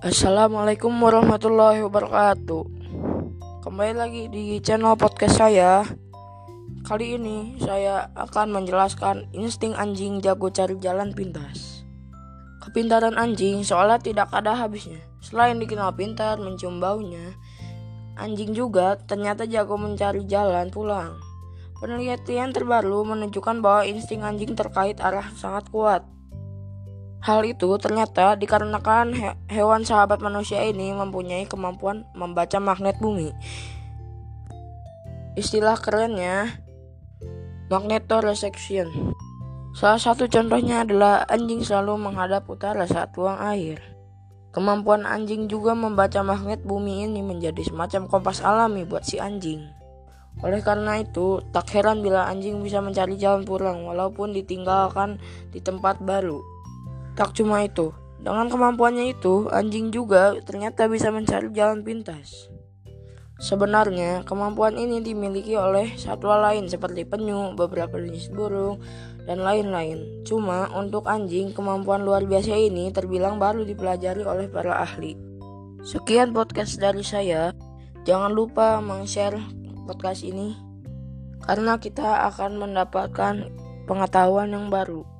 Assalamualaikum warahmatullahi wabarakatuh. Kembali lagi di channel podcast saya. Kali ini saya akan menjelaskan insting anjing jago cari jalan pintas. Kepintaran anjing seolah tidak ada habisnya. Selain dikenal pintar mencium baunya, anjing juga ternyata jago mencari jalan pulang. Penelitian terbaru menunjukkan bahwa insting anjing terkait arah sangat kuat. Hal itu ternyata dikarenakan he hewan sahabat manusia ini mempunyai kemampuan membaca magnet bumi. Istilah kerennya magnetoreception. Salah satu contohnya adalah anjing selalu menghadap utara saat buang air. Kemampuan anjing juga membaca magnet bumi ini menjadi semacam kompas alami buat si anjing. Oleh karena itu, tak heran bila anjing bisa mencari jalan pulang walaupun ditinggalkan di tempat baru. Tak cuma itu, dengan kemampuannya itu, anjing juga ternyata bisa mencari jalan pintas. Sebenarnya, kemampuan ini dimiliki oleh satwa lain seperti penyu, beberapa jenis burung, dan lain-lain. Cuma untuk anjing, kemampuan luar biasa ini terbilang baru dipelajari oleh para ahli. Sekian podcast dari saya. Jangan lupa meng-share podcast ini karena kita akan mendapatkan pengetahuan yang baru.